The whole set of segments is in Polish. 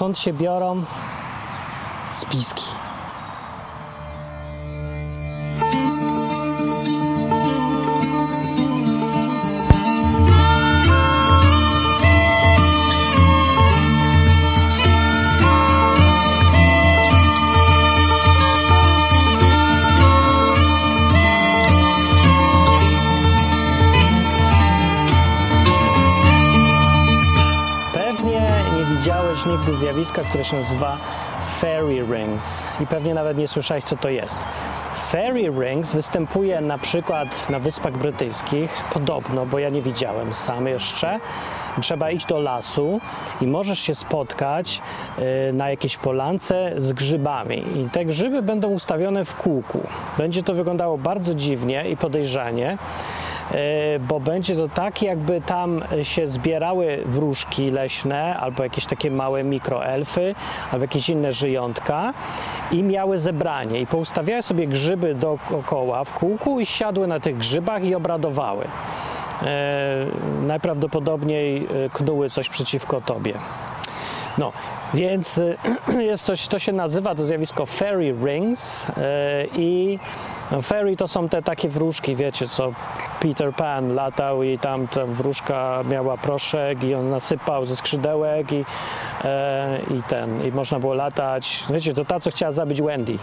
skąd się biorą spiski. Zjawiska, które się nazywa fairy rings i pewnie nawet nie słyszałeś, co to jest. Fairy rings występuje na przykład na Wyspach Brytyjskich, podobno, bo ja nie widziałem sam jeszcze. Trzeba iść do lasu i możesz się spotkać y, na jakiejś polance z grzybami. I te grzyby będą ustawione w kółku. Będzie to wyglądało bardzo dziwnie i podejrzanie. E, bo będzie to tak, jakby tam się zbierały wróżki leśne, albo jakieś takie małe mikroelfy, albo jakieś inne żyjątka i miały zebranie i poustawiały sobie grzyby dookoła w kółku i siadły na tych grzybach i obradowały. E, najprawdopodobniej e, knuły coś przeciwko tobie. No, więc jest coś, to się nazywa to zjawisko fairy rings i fairy to są te takie wróżki, wiecie, co Peter Pan latał i tam ta wróżka miała proszek i on nasypał ze skrzydełek i, e, i ten, i można było latać. Wiecie, to ta, co chciała zabić Wendy.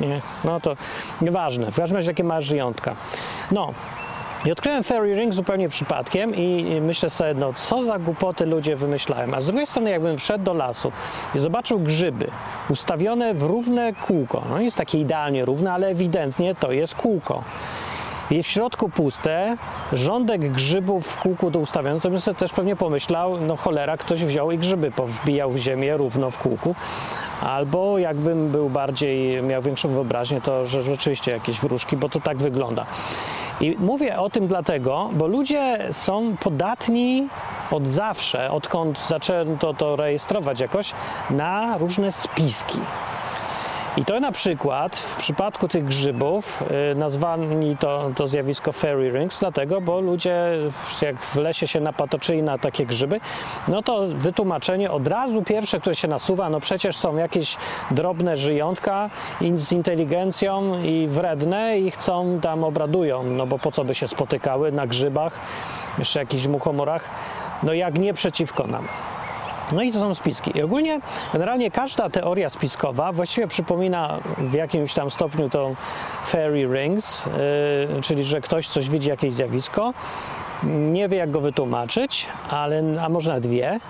Nie? No to nieważne, w każdym razie jakie ma żyjątka. No, i odkryłem Fairy Ring zupełnie przypadkiem i myślę sobie, no co za głupoty ludzie wymyślają. A z drugiej strony, jakbym wszedł do lasu i zobaczył grzyby ustawione w równe kółko, no jest takie idealnie równe, ale ewidentnie to jest kółko. I w środku puste, rządek grzybów w kółku do ustawione, to bym sobie też pewnie pomyślał, no cholera, ktoś wziął i grzyby powbijał w ziemię równo w kółku. Albo jakbym był bardziej, miał większą wyobraźnię, to że rzeczywiście jakieś wróżki, bo to tak wygląda. I mówię o tym dlatego, bo ludzie są podatni od zawsze, odkąd zaczęto to rejestrować jakoś, na różne spiski. I to na przykład w przypadku tych grzybów y, nazwani to, to zjawisko fairy rings, dlatego, bo ludzie jak w lesie się napatoczyli na takie grzyby, no to wytłumaczenie od razu pierwsze, które się nasuwa, no przecież są jakieś drobne żyjątka z inteligencją i wredne i chcą tam obradują, no bo po co by się spotykały na grzybach, jeszcze jakichś muchomorach, no jak nie przeciwko nam. No i to są spiski. I ogólnie, generalnie każda teoria spiskowa właściwie przypomina w jakimś tam stopniu tą fairy rings, yy, czyli że ktoś coś widzi, jakieś zjawisko, nie wie jak go wytłumaczyć, ale, a może nawet wie,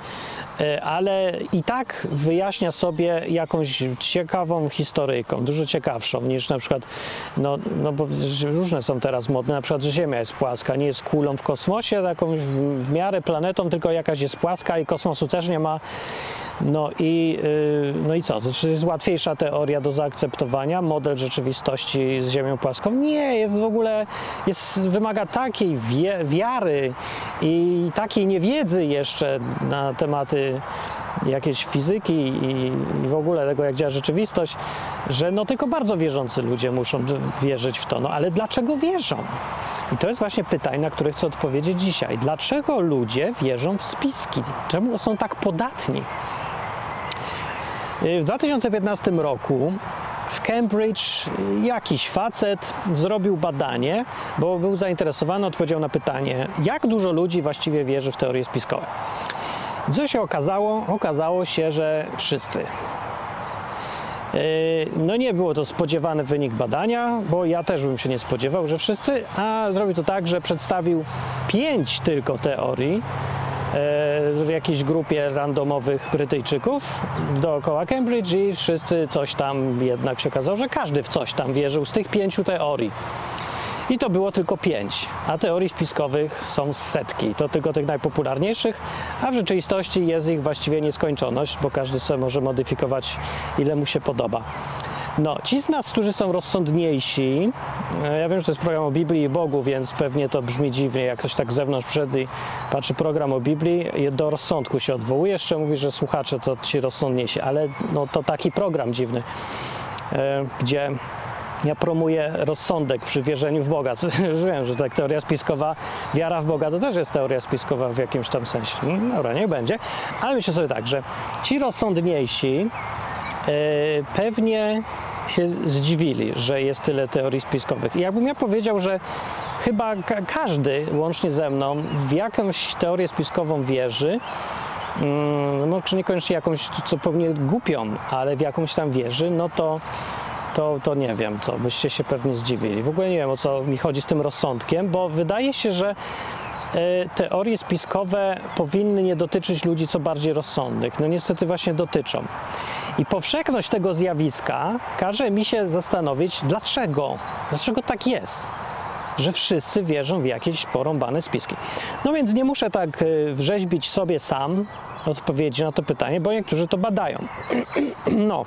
ale i tak wyjaśnia sobie jakąś ciekawą historyjką, dużo ciekawszą niż na przykład, no, no bo różne są teraz modne, na przykład, że Ziemia jest płaska, nie jest kulą w kosmosie, jakąś w, w miarę planetą, tylko jakaś jest płaska i kosmosu też nie ma. No i, yy, no i co? To czy jest łatwiejsza teoria do zaakceptowania, model rzeczywistości z Ziemią płaską? Nie, jest w ogóle, jest, wymaga takiej wiary i takiej niewiedzy jeszcze na tematy jakiejś fizyki i, i w ogóle tego, jak działa rzeczywistość, że no tylko bardzo wierzący ludzie muszą wierzyć w to. No ale dlaczego wierzą? I to jest właśnie pytanie, na które chcę odpowiedzieć dzisiaj. Dlaczego ludzie wierzą w spiski? Czemu są tak podatni? W 2015 roku w Cambridge jakiś facet zrobił badanie, bo był zainteresowany, odpowiedział na pytanie, jak dużo ludzi właściwie wierzy w teorie spiskowe. Co się okazało? Okazało się, że wszyscy. Yy, No nie było to spodziewany wynik badania, bo ja też bym się nie spodziewał, że wszyscy, a zrobił to tak, że przedstawił pięć tylko teorii w jakiejś grupie randomowych Brytyjczyków dookoła Cambridge i wszyscy coś tam jednak się okazało, że każdy w coś tam wierzył z tych pięciu teorii. I to było tylko pięć, a teorii spiskowych są setki. To tylko tych najpopularniejszych, a w rzeczywistości jest ich właściwie nieskończoność, bo każdy sobie może modyfikować ile mu się podoba. No, ci z nas, którzy są rozsądniejsi, e, ja wiem, że to jest program o Biblii i Bogu, więc pewnie to brzmi dziwnie, jak ktoś tak z zewnątrz przyszedł i patrzy program o Biblii, do rozsądku się odwołuje, jeszcze mówi, że słuchacze to ci rozsądniejsi, ale no, to taki program dziwny, e, gdzie ja promuję rozsądek przy wierzeniu w Boga. Wiem, że tak teoria spiskowa, wiara w Boga to też jest teoria spiskowa w jakimś tam sensie. No, dobra, niech będzie. Ale myślę sobie tak, że ci rozsądniejsi pewnie się zdziwili, że jest tyle teorii spiskowych. I jakbym ja powiedział, że chyba ka każdy, łącznie ze mną, w jakąś teorię spiskową wierzy, mm, może niekoniecznie jakąś, co pewnie głupią, ale w jakąś tam wierzy, no to to, to nie wiem, co byście się pewnie zdziwili. W ogóle nie wiem, o co mi chodzi z tym rozsądkiem, bo wydaje się, że e, teorie spiskowe powinny nie dotyczyć ludzi co bardziej rozsądnych. No niestety właśnie dotyczą. I powszechność tego zjawiska każe mi się zastanowić, dlaczego? Dlaczego tak jest? że wszyscy wierzą w jakieś porąbane spiski. No więc nie muszę tak e, wrzeźbić sobie sam odpowiedzi na to pytanie, bo niektórzy to badają. No,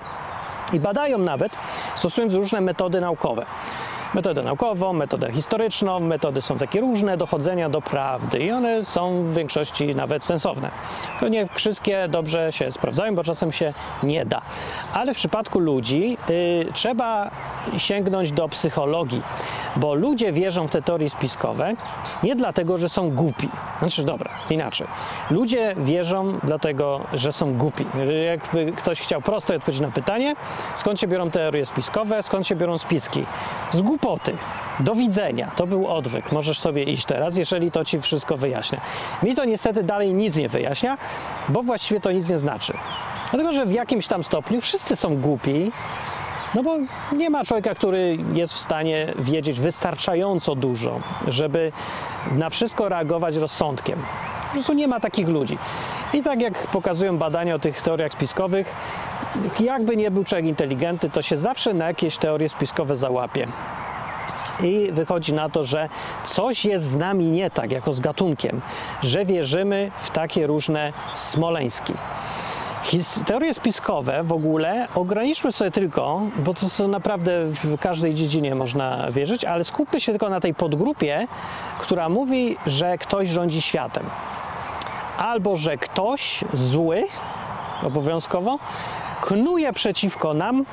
i badają nawet, stosując różne metody naukowe. Metodę naukową, metodę historyczną, metody są takie różne, dochodzenia do prawdy i one są w większości nawet sensowne. To nie wszystkie dobrze się sprawdzają, bo czasem się nie da. Ale w przypadku ludzi y, trzeba sięgnąć do psychologii, bo ludzie wierzą w te teorie spiskowe nie dlatego, że są głupi. Znaczy, dobra, inaczej. Ludzie wierzą dlatego, że są głupi. Jakby ktoś chciał prosto odpowiedzieć na pytanie, skąd się biorą teorie spiskowe, skąd się biorą spiski? Z głupoty. Do widzenia. To był odwyk. Możesz sobie iść teraz, jeżeli to ci wszystko wyjaśnia. Mi to niestety dalej nic nie wyjaśnia, bo właściwie to nic nie znaczy. Dlatego, że w jakimś tam stopniu wszyscy są głupi, no bo nie ma człowieka, który jest w stanie wiedzieć wystarczająco dużo, żeby na wszystko reagować rozsądkiem. Po prostu nie ma takich ludzi. I tak jak pokazują badania o tych teoriach spiskowych, jakby nie był człowiek inteligentny, to się zawsze na jakieś teorie spiskowe załapie. I wychodzi na to, że coś jest z nami nie tak, jako z gatunkiem, że wierzymy w takie różne smoleński. Teorie spiskowe w ogóle ograniczmy sobie tylko, bo to są naprawdę w każdej dziedzinie można wierzyć, ale skupmy się tylko na tej podgrupie, która mówi, że ktoś rządzi światem. Albo że ktoś zły, obowiązkowo, knuje przeciwko nam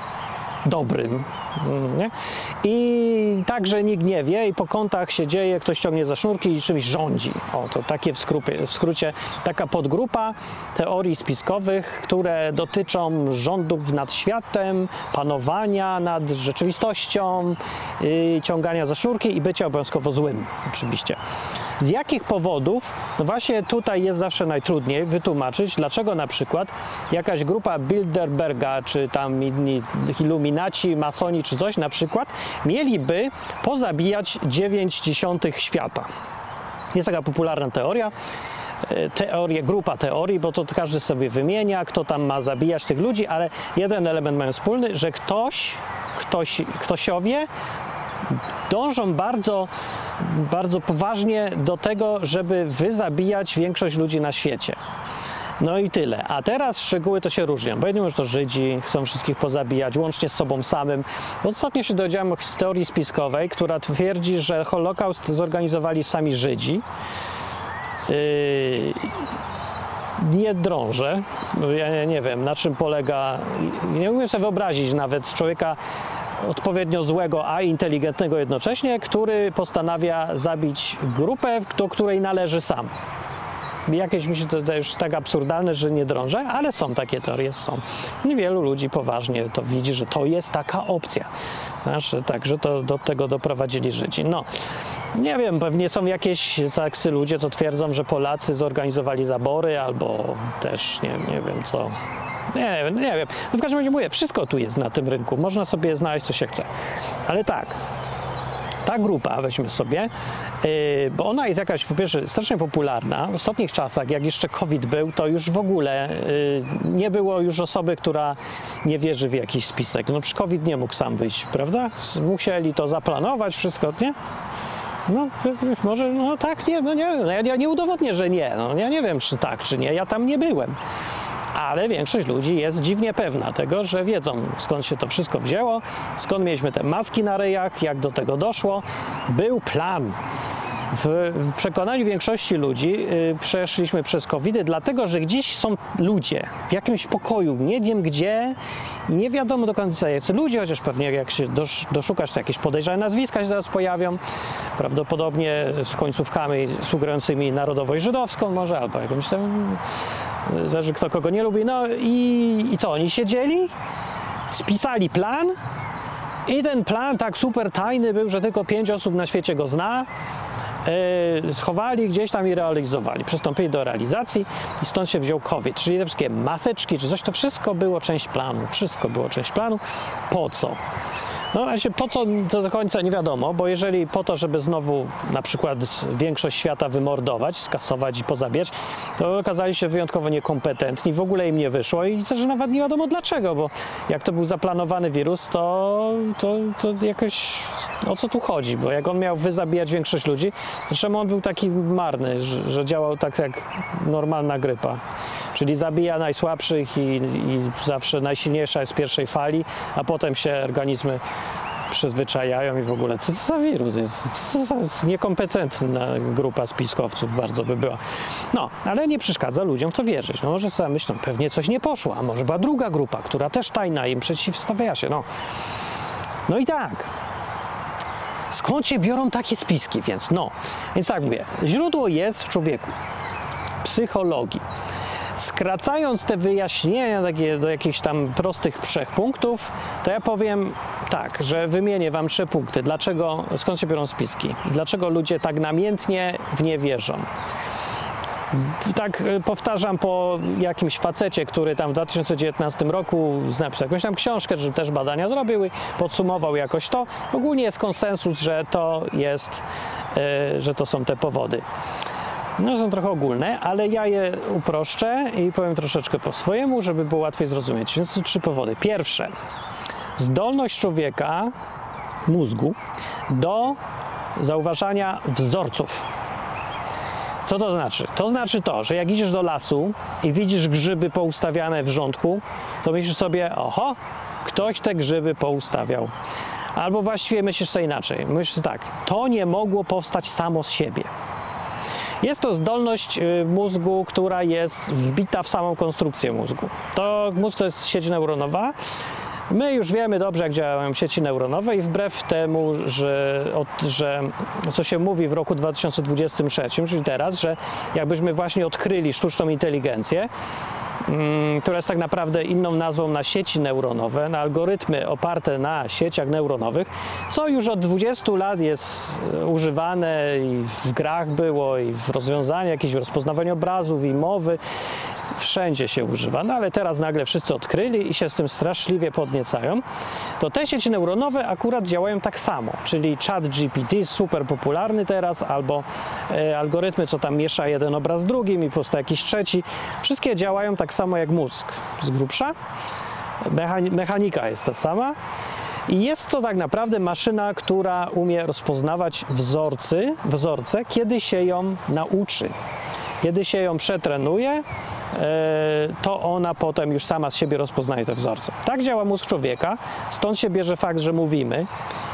dobrym. Nie? I także nikt nie wie i po kątach się dzieje, ktoś ciągnie za sznurki i czymś rządzi. O, to takie w, w skrócie taka podgrupa teorii spiskowych, które dotyczą rządów nad światem, panowania nad rzeczywistością, yy, ciągania za sznurki i bycia obowiązkowo złym, oczywiście. Z jakich powodów? No właśnie tutaj jest zawsze najtrudniej wytłumaczyć, dlaczego na przykład jakaś grupa Bilderberga, czy tam inni iluminaci, masoni, czy coś na przykład, mieliby pozabijać 9 dziesiątych świata. Jest taka popularna teoria, e, teorie, grupa teorii, bo to każdy sobie wymienia, kto tam ma zabijać tych ludzi, ale jeden element mają wspólny, że ktoś, ktoś ktośowie dążą bardzo bardzo poważnie do tego, żeby wyzabijać większość ludzi na świecie. No i tyle. A teraz szczegóły to się różnią, bo jedni że to Żydzi, chcą wszystkich pozabijać, łącznie z sobą samym. Ostatnio się dowiedziałem o historii spiskowej, która twierdzi, że Holokaust zorganizowali sami Żydzi. Yy, nie drążę. Ja nie wiem, na czym polega. Nie umiem sobie wyobrazić nawet człowieka odpowiednio złego, a inteligentnego jednocześnie, który postanawia zabić grupę, do której należy sam. Jakieś mi się to już tak absurdalne, że nie drążę, ale są takie teorie, są. Niewielu ludzi poważnie to widzi, że to jest taka opcja. Znaczy, tak, że to do tego doprowadzili Żydzi. No, nie wiem, pewnie są jakieś tacy ludzie, co twierdzą, że Polacy zorganizowali zabory, albo też nie, nie wiem co. Nie, nie wiem. No w każdym razie mówię, wszystko tu jest na tym rynku. Można sobie znaleźć, co się chce. Ale tak, ta grupa, weźmy sobie, yy, bo ona jest jakaś, po pierwsze, strasznie popularna. W ostatnich czasach, jak jeszcze COVID był, to już w ogóle yy, nie było już osoby, która nie wierzy w jakiś spisek. No przy COVID nie mógł sam wyjść, prawda? Musieli to zaplanować, wszystko, nie? No, może, no tak, nie, no nie, no ja, ja nie udowodnię, że nie. No, ja nie wiem, czy tak, czy nie. Ja tam nie byłem ale większość ludzi jest dziwnie pewna tego, że wiedzą skąd się to wszystko wzięło, skąd mieliśmy te maski na ryjach, jak do tego doszło. Był plan. W przekonaniu większości ludzi y, przeszliśmy przez COVID, dlatego że gdzieś są ludzie w jakimś pokoju, nie wiem gdzie, nie wiadomo do końca jacy ludzie, chociaż pewnie jak się dosz, doszukasz, to jakieś podejrzane nazwiska się zaraz pojawią, prawdopodobnie z końcówkami sugerującymi narodowość żydowską może, albo jakąś tam, y, zależy kto kogo nie lubi. No i, i co, oni siedzieli, spisali plan, i ten plan tak super tajny był, że tylko pięć osób na świecie go zna. Yy, schowali gdzieś tam i realizowali. Przystąpili do realizacji i stąd się wziął COVID. Czyli te wszystkie maseczki czy coś, to wszystko było część planu. Wszystko było część planu. Po co? No właśnie po co to do końca nie wiadomo, bo jeżeli po to, żeby znowu na przykład większość świata wymordować, skasować i pozabierać, to okazali się wyjątkowo niekompetentni, w ogóle im nie wyszło i też nawet nie wiadomo dlaczego, bo jak to był zaplanowany wirus, to, to, to jakoś o co tu chodzi, bo jak on miał wyzabijać większość ludzi, to czemu on był taki marny, że, że działał tak jak normalna grypa, czyli zabija najsłabszych i, i zawsze najsilniejsza jest w pierwszej fali, a potem się organizmy przyzwyczajają i w ogóle co to za wirus jest? Co to za niekompetentna grupa spiskowców bardzo by była. No, ale nie przeszkadza ludziom to wierzyć. No może sobie myślą, pewnie coś nie poszło, a może była druga grupa, która też tajna im przeciwstawia się. No, no i tak. Skąd się biorą takie spiski? Więc no, więc tak mówię, źródło jest w człowieku, psychologii. Skracając te wyjaśnienia takie do jakichś tam prostych trzech punktów, to ja powiem tak, że wymienię Wam trzy punkty. Dlaczego, skąd się biorą spiski? Dlaczego ludzie tak namiętnie w nie wierzą? tak y, powtarzam po jakimś facecie, który tam w 2019 roku napisał jakąś tam książkę, że też badania zrobiły, podsumował jakoś to. Ogólnie jest konsensus, że to jest, y, że to są te powody. No, są trochę ogólne, ale ja je uproszczę i powiem troszeczkę po swojemu, żeby było łatwiej zrozumieć. Więc są trzy powody. Pierwsze, zdolność człowieka, mózgu, do zauważania wzorców. Co to znaczy? To znaczy to, że jak idziesz do lasu i widzisz grzyby poustawiane w rządku, to myślisz sobie, oho, ktoś te grzyby poustawiał. Albo właściwie myślisz sobie inaczej. Myślisz tak, to nie mogło powstać samo z siebie. Jest to zdolność y, mózgu, która jest wbita w samą konstrukcję mózgu. To mózg to jest sieć neuronowa. My już wiemy dobrze, jak działają sieci neuronowe i wbrew temu, że, że co się mówi w roku 2023, czyli teraz, że jakbyśmy właśnie odkryli sztuczną inteligencję, która jest tak naprawdę inną nazwą na sieci neuronowe, na algorytmy oparte na sieciach neuronowych, co już od 20 lat jest e, używane i w grach było, i w rozwiązaniach jakichś, w rozpoznawaniu obrazów i mowy wszędzie się używa, no ale teraz nagle wszyscy odkryli i się z tym straszliwie podniecają, to te sieci neuronowe akurat działają tak samo, czyli chat GPT super popularny teraz, albo e, algorytmy, co tam miesza jeden obraz z drugim i powstaje jakiś trzeci, wszystkie działają tak samo jak mózg. Z grubsza, mechanika jest ta sama, i jest to tak naprawdę maszyna, która umie rozpoznawać wzorcy, wzorce, kiedy się ją nauczy. Kiedy się ją przetrenuje, e, to ona potem już sama z siebie rozpoznaje te wzorce. Tak działa mózg człowieka, stąd się bierze fakt, że mówimy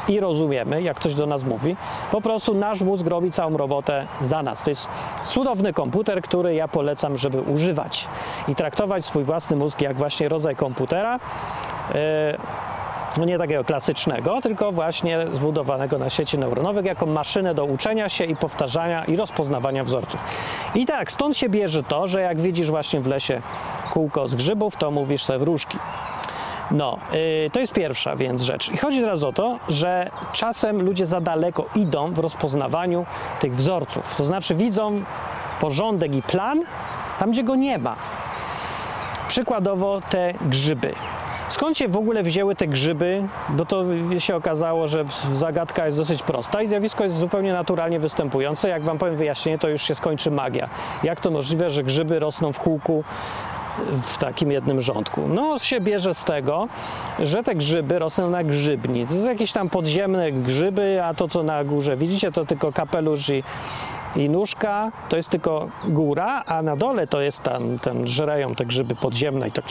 i rozumiemy, jak ktoś do nas mówi. Po prostu nasz mózg robi całą robotę za nas. To jest cudowny komputer, który ja polecam, żeby używać i traktować swój własny mózg jak właśnie rodzaj komputera e, no nie takiego klasycznego, tylko właśnie zbudowanego na sieci neuronowych jako maszynę do uczenia się i powtarzania i rozpoznawania wzorców. I tak, stąd się bierze to, że jak widzisz właśnie w lesie kółko z grzybów, to mówisz sobie wróżki. No, yy, to jest pierwsza więc rzecz. I chodzi teraz o to, że czasem ludzie za daleko idą w rozpoznawaniu tych wzorców. To znaczy widzą porządek i plan tam, gdzie go nie ma. Przykładowo te grzyby. Skąd się w ogóle wzięły te grzyby? Bo to się okazało, że zagadka jest dosyć prosta i zjawisko jest zupełnie naturalnie występujące. Jak Wam powiem wyjaśnienie, to już się skończy magia. Jak to możliwe, że grzyby rosną w kółku w takim jednym rządku? No, się bierze z tego, że te grzyby rosną na grzybni. To są jakieś tam podziemne grzyby, a to, co na górze widzicie, to tylko kapelusz i, i nóżka, to jest tylko góra, a na dole to jest tam, ten żereją te grzyby podziemne i tak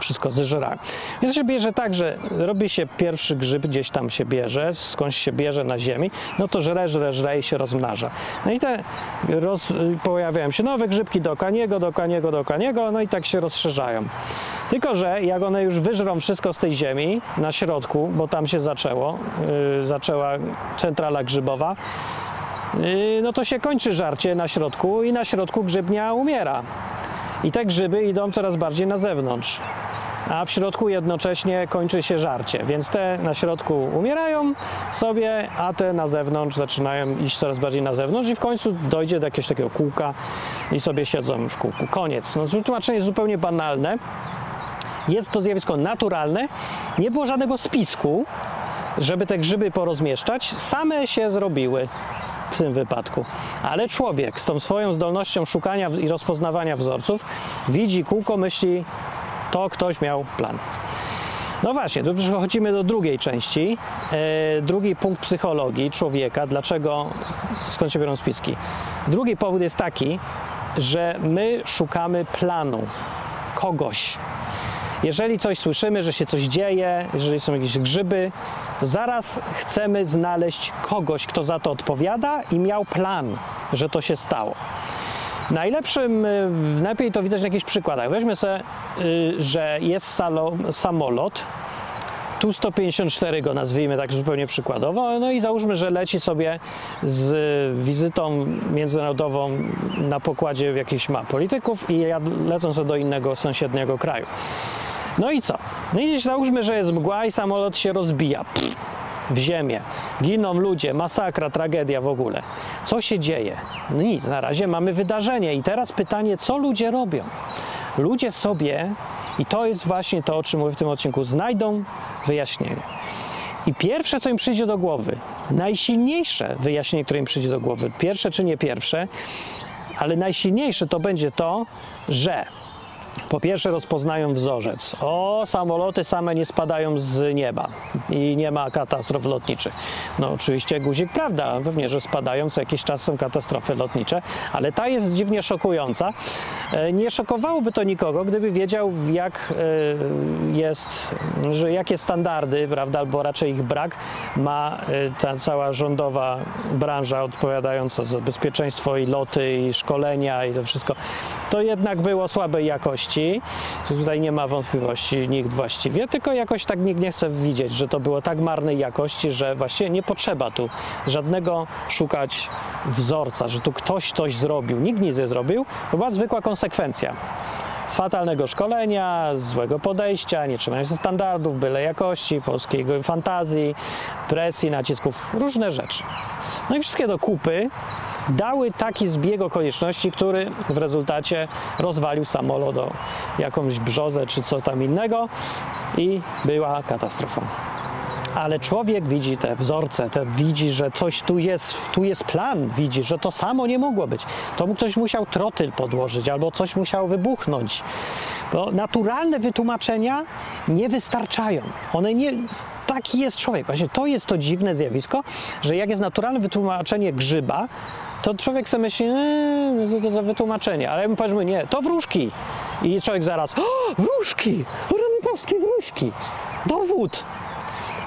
wszystko zeżerają. Więc się bierze tak, że robi się pierwszy grzyb, gdzieś tam się bierze, skądś się bierze na ziemi, no to żre, żre, żre i się rozmnaża. No i te roz, pojawiają się nowe grzybki do kaniego, do kaniego, do kaniego, no i tak się rozszerzają. Tylko, że jak one już wyżrą wszystko z tej ziemi na środku, bo tam się zaczęło, yy, zaczęła centrala grzybowa, yy, no to się kończy żarcie na środku i na środku grzybnia umiera. I te grzyby idą coraz bardziej na zewnątrz. A w środku jednocześnie kończy się żarcie, więc te na środku umierają sobie, a te na zewnątrz zaczynają iść coraz bardziej na zewnątrz i w końcu dojdzie do jakiegoś takiego kółka i sobie siedzą w kółku. Koniec. No, tłumaczenie jest zupełnie banalne. Jest to zjawisko naturalne. Nie było żadnego spisku, żeby te grzyby porozmieszczać. Same się zrobiły w tym wypadku. Ale człowiek z tą swoją zdolnością szukania i rozpoznawania wzorców widzi kółko, myśli, to ktoś miał plan. No właśnie, tu przechodzimy do drugiej części. E, drugi punkt psychologii człowieka. Dlaczego, skąd się biorą spiski? Drugi powód jest taki, że my szukamy planu kogoś. Jeżeli coś słyszymy, że się coś dzieje, jeżeli są jakieś grzyby, to zaraz chcemy znaleźć kogoś, kto za to odpowiada i miał plan, że to się stało. Najlepszym, y, najlepiej to widać na jakichś przykładach. Weźmy sobie, y, że jest salo, samolot, tu 154 go nazwijmy tak zupełnie przykładowo, no i załóżmy, że leci sobie z wizytą międzynarodową na pokładzie jakichś ma polityków i lecą sobie do innego sąsiedniego kraju. No i co? No i załóżmy, że jest mgła i samolot się rozbija. Pff, w ziemię. Giną ludzie, masakra, tragedia w ogóle. Co się dzieje? No nic, na razie mamy wydarzenie. I teraz pytanie, co ludzie robią? Ludzie sobie, i to jest właśnie to, o czym mówię w tym odcinku, znajdą wyjaśnienie. I pierwsze, co im przyjdzie do głowy, najsilniejsze wyjaśnienie, które im przyjdzie do głowy, pierwsze czy nie pierwsze, ale najsilniejsze to będzie to, że po pierwsze rozpoznają wzorzec. O, samoloty same nie spadają z nieba i nie ma katastrof lotniczych. No oczywiście guzik prawda, pewnie, że spadają, co jakiś czas są katastrofy lotnicze, ale ta jest dziwnie szokująca. E, nie szokowałoby to nikogo, gdyby wiedział jak e, jest, że jakie standardy, prawda, albo raczej ich brak ma e, ta cała rządowa branża odpowiadająca za bezpieczeństwo i loty i szkolenia i to wszystko. To jednak było słabej jakości tutaj nie ma wątpliwości nikt właściwie, tylko jakoś tak nikt nie chce widzieć, że to było tak marnej jakości, że właściwie nie potrzeba tu żadnego szukać wzorca, że tu ktoś coś zrobił, nikt nic nie zrobił, to była zwykła konsekwencja. Fatalnego szkolenia, złego podejścia, nie trzymania się standardów, byle jakości, polskiej fantazji, presji, nacisków, różne rzeczy. No i wszystkie do kupy dały taki zbieg okoliczności, który w rezultacie rozwalił samolot o jakąś brzozę czy co tam innego i była katastrofa ale człowiek widzi te wzorce, te, widzi, że coś tu jest, tu jest plan, widzi, że to samo nie mogło być. To mu ktoś musiał trotyl podłożyć albo coś musiało wybuchnąć. Bo naturalne wytłumaczenia nie wystarczają. One nie, taki jest człowiek. Właśnie to jest to dziwne zjawisko, że jak jest naturalne wytłumaczenie grzyba, to człowiek sobie myśli, eee, to, to za wytłumaczenie, ale my powiedzmy, nie, to wróżki. I człowiek zaraz, o, wróżki, rynowskie wróżki, dowód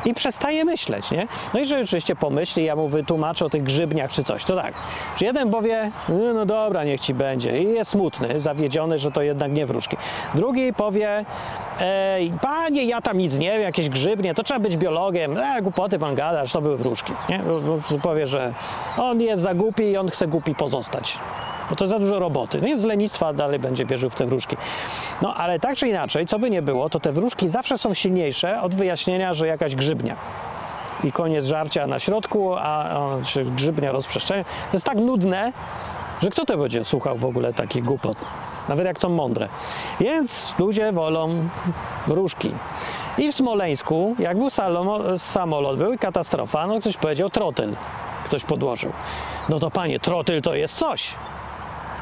i przestaje myśleć, nie? No i że oczywiście pomyśli, ja mu wytłumaczę o tych grzybniach czy coś, to tak, że jeden powie, no, no dobra, niech ci będzie i jest smutny, zawiedziony, że to jednak nie wróżki. Drugi powie, ej, panie, ja tam nic nie wiem, jakieś grzybnie, to trzeba być biologiem, e, głupoty pan gada, że to były wróżki, nie? Powie, że on jest za głupi i on chce głupi pozostać bo to za dużo roboty. No i z lenistwa dalej będzie wierzył w te wróżki. No ale tak czy inaczej, co by nie było, to te wróżki zawsze są silniejsze od wyjaśnienia, że jakaś grzybnia i koniec żarcia na środku, a, grzybnia rozprzestrzenia. To jest tak nudne, że kto to będzie słuchał w ogóle takich głupot? Nawet jak są mądre. Więc ludzie wolą wróżki. I w Smoleńsku, jak był samolot, był katastrofa, no ktoś powiedział trotyl. Ktoś podłożył. No to panie, trotyl to jest coś.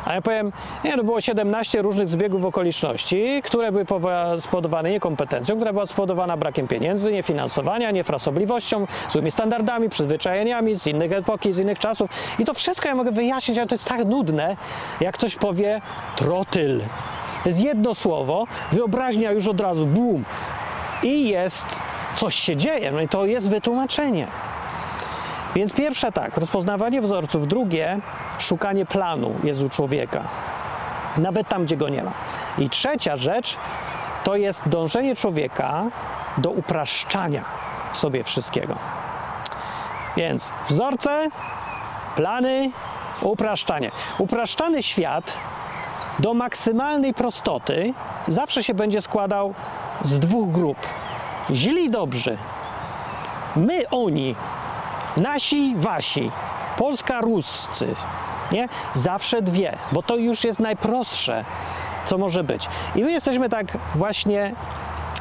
A ja powiem, nie, no było 17 różnych zbiegów okoliczności, które były spowodowane niekompetencją, która była spowodowana brakiem pieniędzy, niefinansowania, niefrasobliwością, złymi standardami, przyzwyczajeniami z innych epoki, z innych czasów. I to wszystko ja mogę wyjaśnić, ale to jest tak nudne, jak ktoś powie trotyl. To jest jedno słowo, wyobraźnia już od razu, bum. I jest, coś się dzieje, no i to jest wytłumaczenie. Więc pierwsze tak, rozpoznawanie wzorców. Drugie, szukanie planu jest u człowieka. Nawet tam, gdzie go nie ma. I trzecia rzecz, to jest dążenie człowieka do upraszczania sobie wszystkiego. Więc wzorce, plany, upraszczanie. Upraszczany świat do maksymalnej prostoty zawsze się będzie składał z dwóch grup. Źli i dobrzy. My, oni, nasi, wasi, Polska, Ruscy. Nie? Zawsze dwie, bo to już jest najprostsze, co może być. I my jesteśmy tak właśnie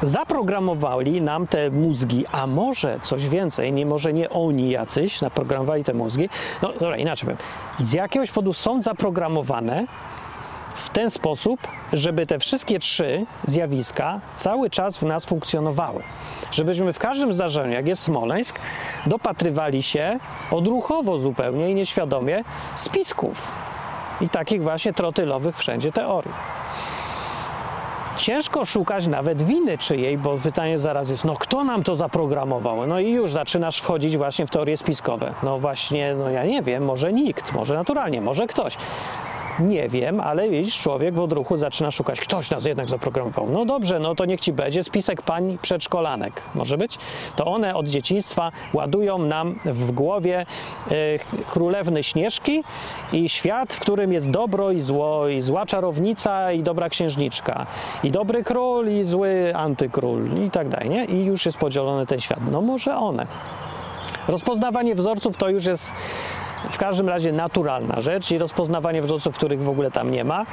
zaprogramowali nam te mózgi, a może coś więcej, nie może nie oni jacyś naprogramowali te mózgi. No dobra, inaczej powiem. Z jakiegoś powodu są zaprogramowane w ten sposób, żeby te wszystkie trzy zjawiska cały czas w nas funkcjonowały. Żebyśmy w każdym zdarzeniu, jak jest Smoleńsk, dopatrywali się odruchowo zupełnie i nieświadomie spisków i takich właśnie trotylowych wszędzie teorii. Ciężko szukać nawet winy czyjej, bo pytanie zaraz jest, no kto nam to zaprogramował? No i już zaczynasz wchodzić właśnie w teorie spiskowe. No właśnie, no ja nie wiem, może nikt, może naturalnie, może ktoś. Nie wiem, ale widzisz, człowiek w odruchu zaczyna szukać. Ktoś nas jednak zaprogramował. No dobrze, no to niech ci będzie spisek pań przedszkolanek. Może być? To one od dzieciństwa ładują nam w głowie y, królewny Śnieżki i świat, w którym jest dobro i zło, i zła czarownica i dobra księżniczka, i dobry król i zły antykról i tak dalej, nie? I już jest podzielony ten świat. No może one. Rozpoznawanie wzorców to już jest w każdym razie naturalna rzecz i rozpoznawanie wzorców, których w ogóle tam nie ma,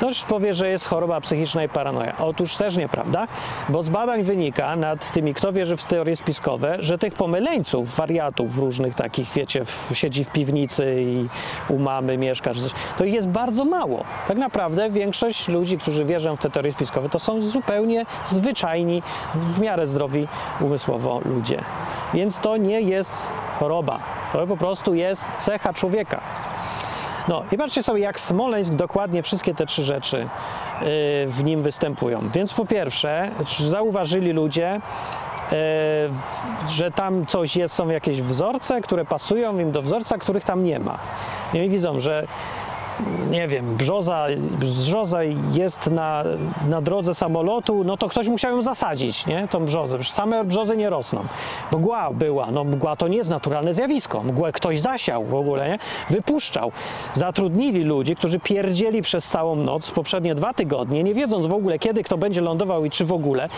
też powie, że jest choroba psychiczna i paranoja. Otóż też nieprawda, bo z badań wynika nad tymi, kto wierzy w teorie spiskowe, że tych pomyleńców, wariatów różnych takich, wiecie, w, siedzi w piwnicy i u mamy mieszka, czy coś, to ich jest bardzo mało. Tak naprawdę większość ludzi, którzy wierzą w te teorie spiskowe, to są zupełnie zwyczajni, w miarę zdrowi umysłowo ludzie. Więc to nie jest choroba. To po prostu jest cecha człowieka. No i patrzcie sobie, jak Smoleńsk dokładnie wszystkie te trzy rzeczy yy, w nim występują. Więc po pierwsze, zauważyli ludzie, yy, że tam coś jest, są jakieś wzorce, które pasują im do wzorca, których tam nie ma. I widzą, że nie wiem, brzoza, brzoza jest na, na drodze samolotu, no to ktoś musiał ją zasadzić, nie? Tą brzozę. Przecież same brzozy nie rosną. Mgła była, no mgła to nie jest naturalne zjawisko. Mgłę ktoś zasiał w ogóle, nie? Wypuszczał. Zatrudnili ludzi, którzy pierdzieli przez całą noc, poprzednie dwa tygodnie, nie wiedząc w ogóle kiedy kto będzie lądował i czy w ogóle.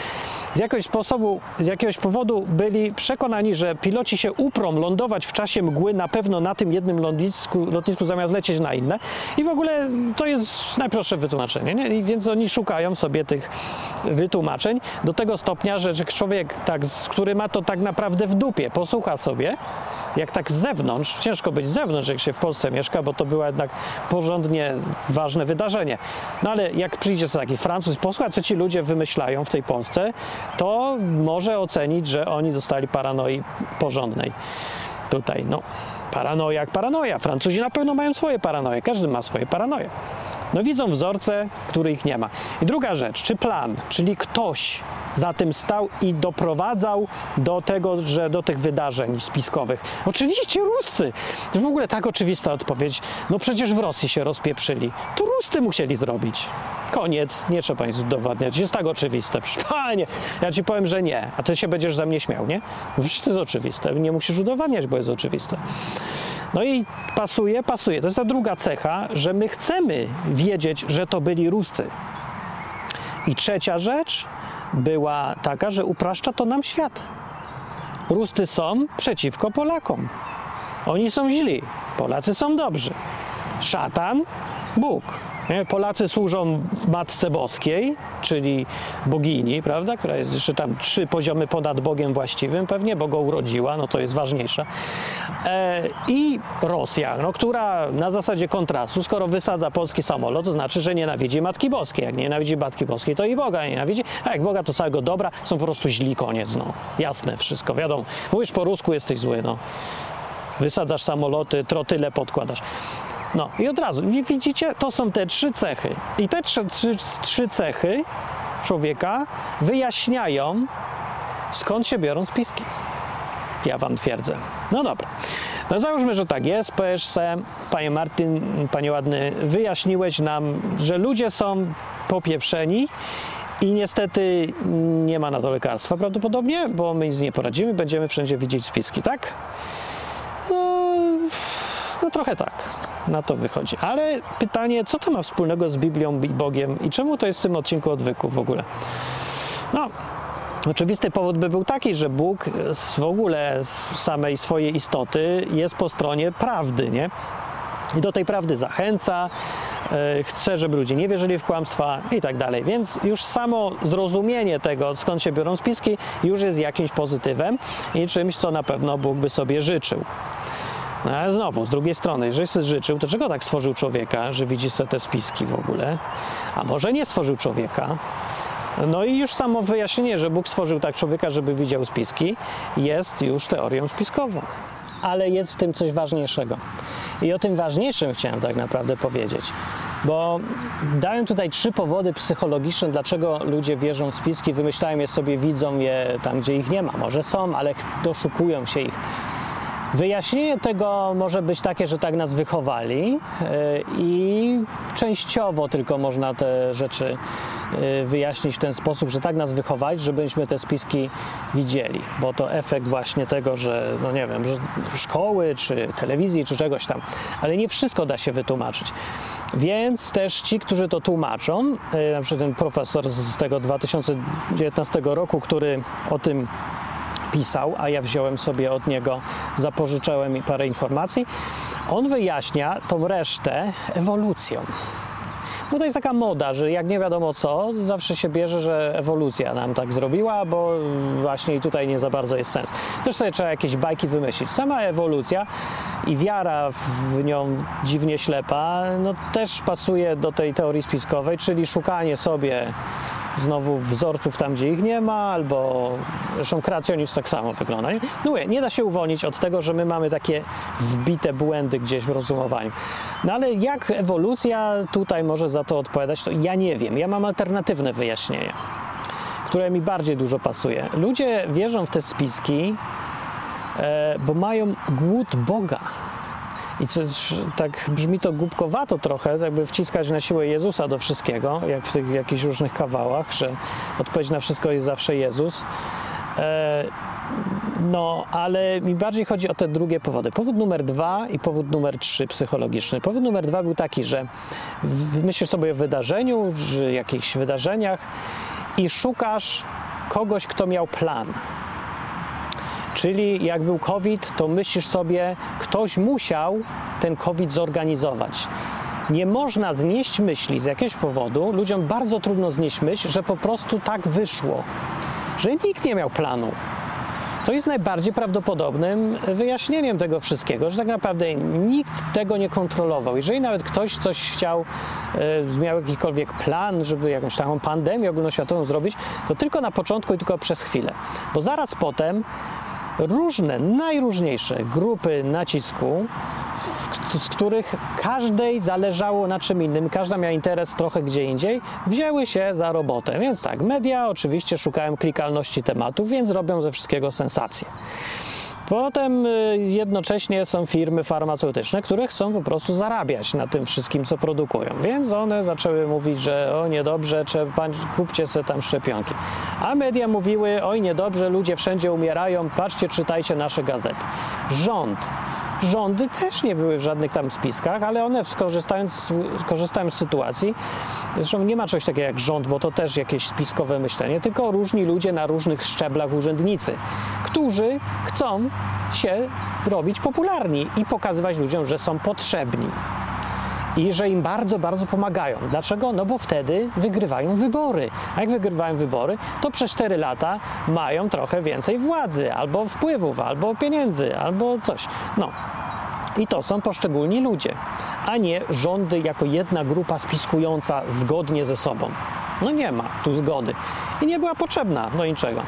Z jakiegoś sposobu, z jakiegoś powodu byli przekonani, że piloci się uprą lądować w czasie mgły na pewno na tym jednym lotnisku, lotnisku zamiast lecieć na inne. I w ogóle to jest najprostsze wytłumaczenie, nie? I więc oni szukają sobie tych wytłumaczeń do tego stopnia, że, człowiek, tak, który ma to tak naprawdę w dupie, posłucha sobie, jak tak z zewnątrz, ciężko być z zewnątrz, jak się w Polsce mieszka, bo to było jednak porządnie ważne wydarzenie. No ale jak przyjdzie sobie taki Francuz, posłucha, co ci ludzie wymyślają w tej Polsce, to może ocenić, że oni dostali paranoi porządnej. Tutaj, no, paranoja jak paranoja. Francuzi na pewno mają swoje paranoje, każdy ma swoje paranoje. No widzą wzorce, których nie ma. I druga rzecz, czy plan, czyli ktoś za tym stał i doprowadzał do tego, że do tych wydarzeń spiskowych. Oczywiście Ruscy. To w ogóle tak oczywista odpowiedź. No przecież w Rosji się rozpieprzyli. To Ruscy musieli zrobić. Koniec. Nie trzeba nic udowadniać. Jest tak oczywiste. Przecież, panie, ja ci powiem, że nie. A ty się będziesz za mnie śmiał, nie? No przecież to jest oczywiste. Nie musisz udowadniać, bo jest oczywiste. No i pasuje, pasuje. To jest ta druga cecha, że my chcemy wiedzieć, że to byli Ruscy. I trzecia rzecz była taka, że upraszcza to nam świat. Ruscy są przeciwko Polakom. Oni są źli, Polacy są dobrzy. Szatan, Bóg. Polacy służą Matce Boskiej, czyli bogini, prawda, która jest jeszcze tam trzy poziomy ponad Bogiem właściwym, pewnie, bo go urodziła, no to jest ważniejsze. E, I Rosja, no, która na zasadzie kontrastu, skoro wysadza polski samolot, to znaczy, że nienawidzi Matki Boskiej. Jak nienawidzi Matki Boskiej, to i Boga nienawidzi, a jak Boga, to całego dobra, są po prostu źli, koniec, no. Jasne wszystko, wiadomo. Mówisz po rusku, jesteś zły, no. Wysadzasz samoloty, trotyle podkładasz. No i od razu, widzicie, to są te trzy cechy. I te trzy, trzy, trzy cechy człowieka wyjaśniają, skąd się biorą spiski. Ja wam twierdzę. No dobra. No załóżmy, że tak jest. PSC, panie Martin, panie ładny, wyjaśniłeś nam, że ludzie są popieprzeni i niestety nie ma na to lekarstwa prawdopodobnie, bo my z nie poradzimy, będziemy wszędzie widzieć spiski, tak? No, no trochę tak. Na to wychodzi. Ale pytanie, co to ma wspólnego z Biblią i Bogiem i czemu to jest w tym odcinku odwyku w ogóle? No, Oczywisty powód by był taki, że Bóg w ogóle z samej swojej istoty jest po stronie prawdy, nie? I do tej prawdy zachęca, yy, chce, żeby ludzie nie wierzyli w kłamstwa i tak dalej. Więc już samo zrozumienie tego, skąd się biorą spiski, już jest jakimś pozytywem i czymś, co na pewno Bóg by sobie życzył. No ale znowu, z drugiej strony, jeżeli sobie życzył, to czego tak stworzył człowieka, że widzi sobie te spiski w ogóle? A może nie stworzył człowieka? No i już samo wyjaśnienie, że Bóg stworzył tak człowieka, żeby widział spiski, jest już teorią spiskową. Ale jest w tym coś ważniejszego. I o tym ważniejszym chciałem tak naprawdę powiedzieć. Bo dałem tutaj trzy powody psychologiczne, dlaczego ludzie wierzą w spiski, wymyślają je sobie, widzą je tam, gdzie ich nie ma. Może są, ale doszukują się ich. Wyjaśnienie tego może być takie, że tak nas wychowali yy, i częściowo tylko można te rzeczy yy, wyjaśnić w ten sposób, że tak nas wychowali, żebyśmy te spiski widzieli, bo to efekt właśnie tego, że no nie wiem, że szkoły, czy telewizji, czy czegoś tam, ale nie wszystko da się wytłumaczyć. Więc też ci, którzy to tłumaczą, yy, na przykład ten profesor z tego 2019 roku, który o tym pisał, a ja wziąłem sobie od niego, zapożyczałem mi parę informacji. On wyjaśnia tą resztę ewolucją. No to jest taka moda, że jak nie wiadomo co, zawsze się bierze, że ewolucja nam tak zrobiła, bo właśnie i tutaj nie za bardzo jest sens. Też sobie trzeba jakieś bajki wymyślić. Sama ewolucja i wiara w nią dziwnie ślepa, no też pasuje do tej teorii spiskowej, czyli szukanie sobie znowu wzorców tam, gdzie ich nie ma, albo zresztą kreacjonizm tak samo wygląda. Nie? No mówię, nie da się uwolnić od tego, że my mamy takie wbite błędy gdzieś w rozumowaniu. No ale jak ewolucja tutaj może za to odpowiadać, to ja nie wiem. Ja mam alternatywne wyjaśnienie, które mi bardziej dużo pasuje. Ludzie wierzą w te spiski, e, bo mają głód Boga. I coś, tak brzmi to głupkowato trochę, jakby wciskać na siłę Jezusa do wszystkiego, jak w tych jakichś różnych kawałach, że odpowiedź na wszystko jest zawsze Jezus. E, no, ale mi bardziej chodzi o te drugie powody. Powód numer dwa i powód numer trzy psychologiczny. Powód numer dwa był taki, że myślisz sobie o wydarzeniu, czy jakichś wydarzeniach i szukasz kogoś, kto miał plan Czyli jak był COVID, to myślisz sobie, ktoś musiał ten COVID zorganizować. Nie można znieść myśli z jakiegoś powodu, ludziom bardzo trudno znieść myśl, że po prostu tak wyszło, że nikt nie miał planu. To jest najbardziej prawdopodobnym wyjaśnieniem tego wszystkiego, że tak naprawdę nikt tego nie kontrolował. Jeżeli nawet ktoś coś chciał, e, miał jakikolwiek plan, żeby jakąś taką pandemię ogólnoświatową zrobić, to tylko na początku i tylko przez chwilę. Bo zaraz potem różne, najróżniejsze grupy nacisku, z których każdej zależało na czym innym, każda miała interes trochę gdzie indziej, wzięły się za robotę. Więc tak, media oczywiście szukają klikalności tematów, więc robią ze wszystkiego sensację. Potem y, jednocześnie są firmy farmaceutyczne, które chcą po prostu zarabiać na tym wszystkim, co produkują. Więc one zaczęły mówić, że o niedobrze, trzeba, kupcie sobie tam szczepionki. A media mówiły, oj niedobrze, ludzie wszędzie umierają, patrzcie, czytajcie nasze gazety. Rząd rządy też nie były w żadnych tam spiskach, ale one skorzystając, skorzystając z sytuacji, zresztą nie ma czegoś takiego jak rząd, bo to też jakieś spiskowe myślenie, tylko różni ludzie na różnych szczeblach urzędnicy, którzy chcą się robić popularni i pokazywać ludziom, że są potrzebni i że im bardzo, bardzo pomagają. Dlaczego? No bo wtedy wygrywają wybory. A jak wygrywają wybory, to przez 4 lata mają trochę więcej władzy, albo wpływów, albo pieniędzy, albo coś. No. I to są poszczególni ludzie, a nie rządy jako jedna grupa spiskująca zgodnie ze sobą. No nie ma tu zgody. I nie była potrzebna do niczego.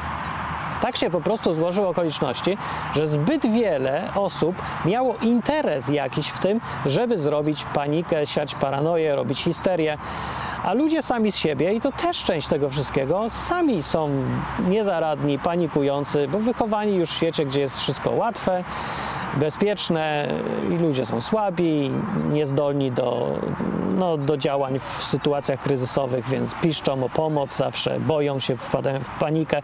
Tak się po prostu złożyły okoliczności, że zbyt wiele osób miało interes jakiś w tym, żeby zrobić panikę, siać paranoję, robić histerię. A ludzie sami z siebie, i to też część tego wszystkiego, sami są niezaradni, panikujący, bo wychowani już w świecie, gdzie jest wszystko łatwe, bezpieczne i ludzie są słabi, niezdolni do, no, do działań w sytuacjach kryzysowych, więc piszczą o pomoc zawsze, boją się, wpadają w panikę.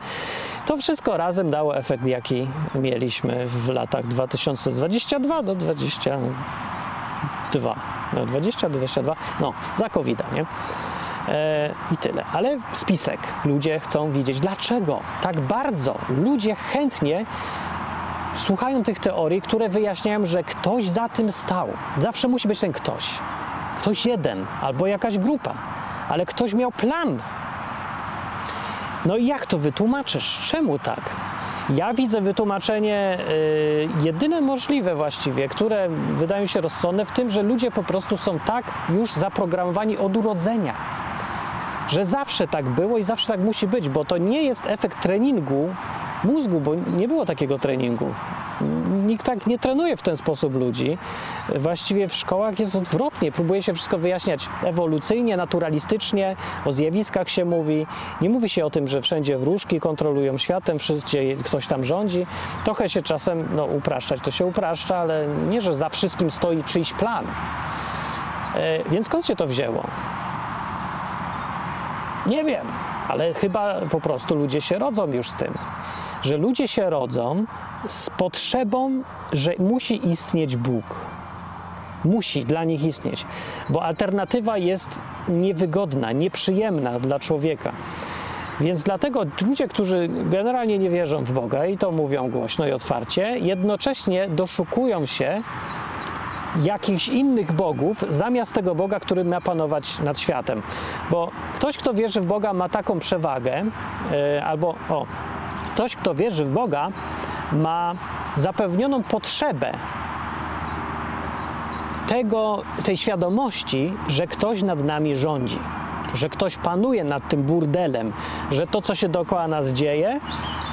To wszystko razem dało efekt, jaki mieliśmy w latach 2022 do 2022. No, 20, 22, no, za covid nie? E, I tyle. Ale spisek. Ludzie chcą widzieć, dlaczego tak bardzo ludzie chętnie słuchają tych teorii, które wyjaśniają, że ktoś za tym stał. Zawsze musi być ten ktoś. Ktoś jeden albo jakaś grupa, ale ktoś miał plan. No i jak to wytłumaczysz? Czemu tak? Ja widzę wytłumaczenie y, jedyne możliwe właściwie, które wydają się rozsądne w tym, że ludzie po prostu są tak już zaprogramowani od urodzenia, że zawsze tak było i zawsze tak musi być, bo to nie jest efekt treningu mózgu, bo nie było takiego treningu. Nikt tak nie trenuje w ten sposób ludzi. Właściwie w szkołach jest odwrotnie. Próbuje się wszystko wyjaśniać ewolucyjnie, naturalistycznie, o zjawiskach się mówi. Nie mówi się o tym, że wszędzie wróżki kontrolują światem, wszędzie ktoś tam rządzi. Trochę się czasem, no upraszczać to się upraszcza, ale nie, że za wszystkim stoi czyjś plan. E, więc skąd się to wzięło? Nie wiem, ale chyba po prostu ludzie się rodzą już z tym że ludzie się rodzą z potrzebą, że musi istnieć Bóg. Musi dla nich istnieć, bo alternatywa jest niewygodna, nieprzyjemna dla człowieka. Więc dlatego ludzie, którzy generalnie nie wierzą w Boga i to mówią głośno i otwarcie, jednocześnie doszukują się jakichś innych bogów zamiast tego Boga, który ma panować nad światem. Bo ktoś, kto wierzy w Boga, ma taką przewagę, yy, albo o, Ktoś, kto wierzy w Boga, ma zapewnioną potrzebę tego, tej świadomości, że ktoś nad nami rządzi, że ktoś panuje nad tym burdelem, że to, co się dookoła nas dzieje,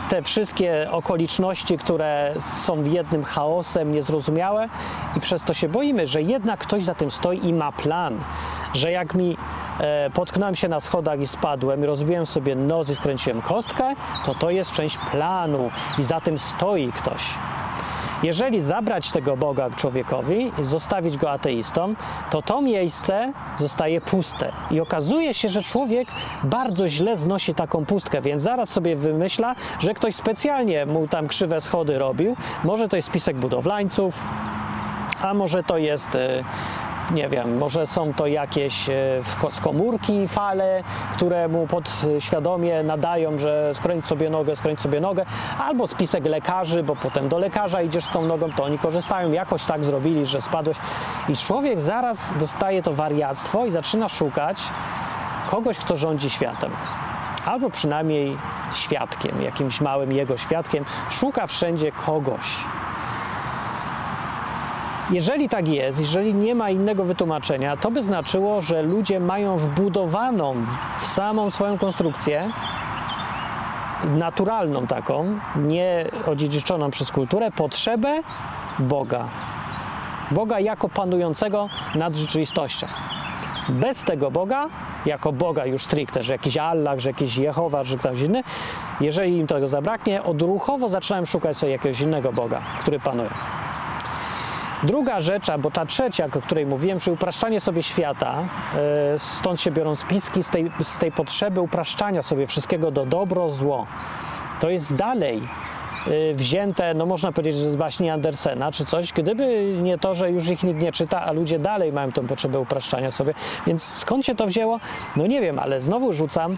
te wszystkie okoliczności, które są w jednym chaosem, niezrozumiałe i przez to się boimy, że jednak ktoś za tym stoi i ma plan, że jak mi e, potknąłem się na schodach i spadłem i rozbiłem sobie nos i skręciłem kostkę, to to jest część planu i za tym stoi ktoś. Jeżeli zabrać tego Boga człowiekowi i zostawić go ateistą, to to miejsce zostaje puste. I okazuje się, że człowiek bardzo źle znosi taką pustkę, więc zaraz sobie wymyśla, że ktoś specjalnie mu tam krzywe schody robił. Może to jest spisek budowlańców, a może to jest e, nie wiem, może są to jakieś e, z komórki fale, które mu podświadomie nadają, że skręć sobie nogę, skręć sobie nogę, albo spisek lekarzy, bo potem do lekarza idziesz z tą nogą, to oni korzystają, jakoś tak zrobili, że spadłeś i człowiek zaraz dostaje to wariactwo i zaczyna szukać kogoś, kto rządzi światem. Albo przynajmniej świadkiem, jakimś małym jego świadkiem, szuka wszędzie kogoś, jeżeli tak jest, jeżeli nie ma innego wytłumaczenia, to by znaczyło, że ludzie mają wbudowaną w samą swoją konstrukcję, naturalną taką, nie odziedziczoną przez kulturę, potrzebę Boga. Boga jako panującego nad rzeczywistością. Bez tego Boga, jako Boga już stricte, że jakiś Allah, że jakiś Jehowa, że ktoś inny, jeżeli im tego zabraknie, odruchowo zaczynają szukać sobie jakiegoś innego Boga, który panuje. Druga rzecz, albo ta trzecia, o której mówiłem, czyli upraszczanie sobie świata, e, stąd się biorą spiski z tej, z tej potrzeby upraszczania sobie wszystkiego do dobro, zło. To jest dalej e, wzięte, no można powiedzieć, że z baśni Andersena czy coś, gdyby nie to, że już ich nikt nie czyta, a ludzie dalej mają tę potrzebę upraszczania sobie. Więc skąd się to wzięło? No nie wiem, ale znowu rzucam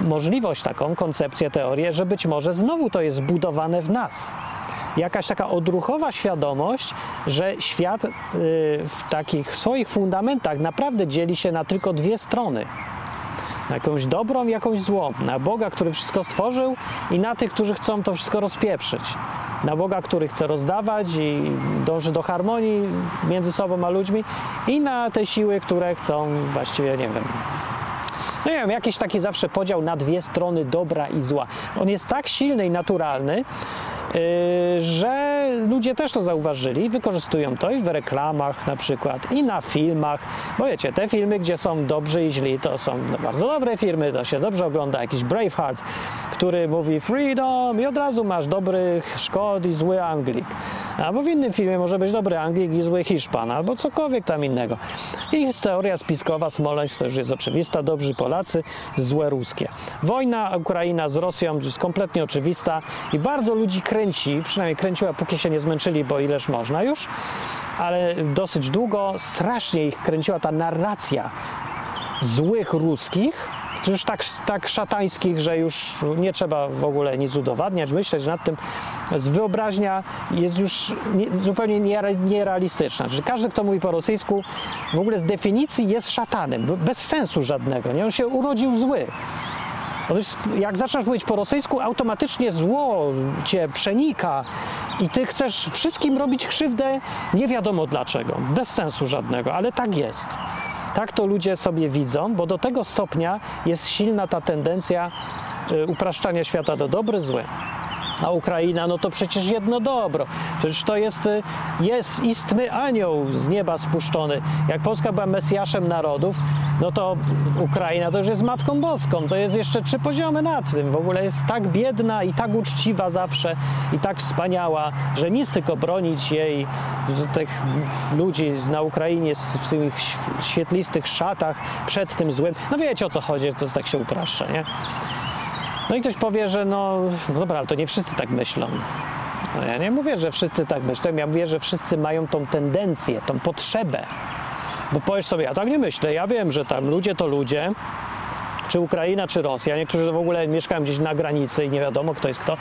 możliwość taką, koncepcję, teorię, że być może znowu to jest zbudowane w nas jakaś taka odruchowa świadomość, że świat y, w takich swoich fundamentach naprawdę dzieli się na tylko dwie strony. Na jakąś dobrą, jakąś złą. Na Boga, który wszystko stworzył i na tych, którzy chcą to wszystko rozpieprzyć. Na Boga, który chce rozdawać i dąży do harmonii między sobą a ludźmi i na te siły, które chcą właściwie, nie wiem, no nie wiem, jakiś taki zawsze podział na dwie strony dobra i zła. On jest tak silny i naturalny, że ludzie też to zauważyli, wykorzystują to i w reklamach na przykład, i na filmach, bo wiecie, te filmy, gdzie są dobrzy i źli, to są no, bardzo dobre filmy, to się dobrze ogląda, jakiś Braveheart, który mówi freedom i od razu masz dobry Szkod i zły Anglik. Albo w innym filmie może być dobry Anglik i zły Hiszpan, albo cokolwiek tam innego. I teoria spiskowa Smoleńsk to już jest oczywista, dobrzy Polacy, złe ruskie. Wojna Ukraina z Rosją jest kompletnie oczywista i bardzo ludzi kręci, przynajmniej kręciła, póki się nie zmęczyli, bo ileż można już, ale dosyć długo strasznie ich kręciła ta narracja złych ruskich, już tak, tak szatańskich, że już nie trzeba w ogóle nic udowadniać, myśleć nad tym. Wyobraźnia jest już nie, zupełnie nierealistyczna. Czyli każdy, kto mówi po rosyjsku, w ogóle z definicji jest szatanem, bez sensu żadnego. Nie? On się urodził zły. Jak zaczynasz mówić po rosyjsku, automatycznie zło cię przenika i ty chcesz wszystkim robić krzywdę nie wiadomo dlaczego, bez sensu żadnego, ale tak jest. Tak to ludzie sobie widzą, bo do tego stopnia jest silna ta tendencja y, upraszczania świata do dobry, zły a Ukraina, no to przecież jedno dobro. Przecież to jest, y, jest istny anioł z nieba spuszczony. Jak Polska była Mesjaszem narodów, no to Ukraina to już jest Matką Boską. To jest jeszcze trzy poziomy nad tym. W ogóle jest tak biedna i tak uczciwa zawsze i tak wspaniała, że nic tylko bronić jej, tych ludzi na Ukrainie w tych świetlistych szatach przed tym złym. No wiecie o co chodzi, to tak się upraszcza, nie? No i ktoś powie, że no, no dobra, ale to nie wszyscy tak myślą. No ja nie mówię, że wszyscy tak myślą, ja mówię, że wszyscy mają tą tendencję, tą potrzebę. Bo powiesz sobie, ja tak nie myślę, ja wiem, że tam ludzie to ludzie, czy Ukraina, czy Rosja. Niektórzy w ogóle mieszkają gdzieś na granicy i nie wiadomo, kto jest kto.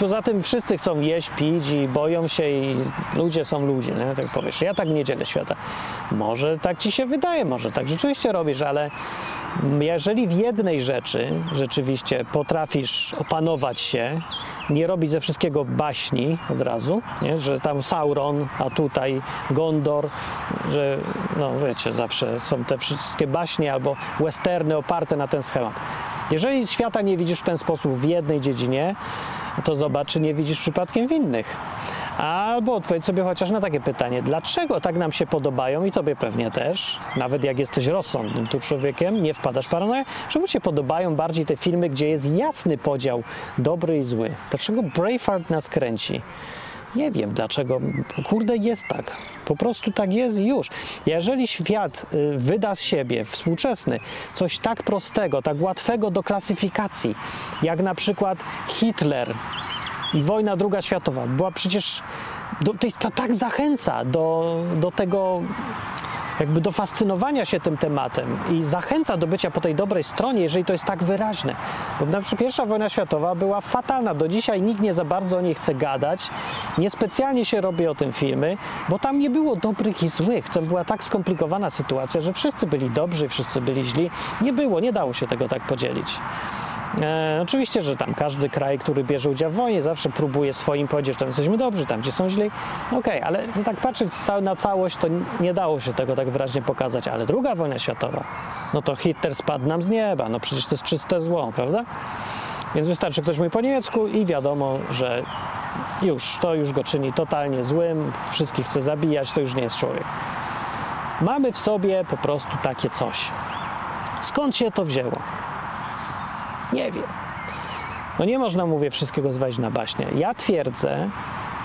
Poza tym wszyscy chcą jeść, pić i boją się i ludzie są ludzie, nie? tak powiesz. Ja tak nie dzielę świata. Może tak ci się wydaje, może tak rzeczywiście robisz, ale jeżeli w jednej rzeczy rzeczywiście potrafisz opanować się, nie robić ze wszystkiego baśni od razu, nie? że tam Sauron, a tutaj Gondor, że no wiecie, zawsze są te wszystkie baśnie albo westerny oparte na ten schemat. Jeżeli świata nie widzisz w ten sposób w jednej dziedzinie, to zobacz, czy nie widzisz przypadkiem w innych. Albo odpowiedz sobie chociaż na takie pytanie, dlaczego tak nam się podobają i tobie pewnie też, nawet jak jesteś rozsądnym tu człowiekiem, nie wpadasz paranoję, czemu się podobają bardziej te filmy, gdzie jest jasny podział dobry i zły? Dlaczego Braveheart nas kręci? Nie wiem dlaczego. Kurde, jest tak. Po prostu tak jest i już. Jeżeli świat y, wyda z siebie, współczesny, coś tak prostego, tak łatwego do klasyfikacji, jak na przykład Hitler i wojna druga światowa, była przecież. Do, to, tak zachęca do, do tego jakby do fascynowania się tym tematem i zachęca do bycia po tej dobrej stronie, jeżeli to jest tak wyraźne. Bo na przykład pierwsza wojna światowa była fatalna. Do dzisiaj nikt nie za bardzo o niej chce gadać. Niespecjalnie się robi o tym filmy, bo tam nie było dobrych i złych. To była tak skomplikowana sytuacja, że wszyscy byli dobrzy, wszyscy byli źli. Nie było, nie dało się tego tak podzielić. E, oczywiście, że tam każdy kraj, który bierze udział w wojnie, zawsze próbuje swoim powiedzieć, że tam jesteśmy dobrzy, tam gdzie są źli. Okej, okay, ale to tak patrzeć na całość, to nie dało się tego tak wyraźnie pokazać. Ale druga wojna światowa, no to Hitler spadł nam z nieba, no przecież to jest czyste zło, prawda? Więc wystarczy ktoś mówi po niemiecku i wiadomo, że już, to już go czyni totalnie złym, wszystkich chce zabijać, to już nie jest człowiek. Mamy w sobie po prostu takie coś. Skąd się to wzięło? Nie wiem. No nie można, mówię, wszystkiego zwalić na baśnie. Ja twierdzę,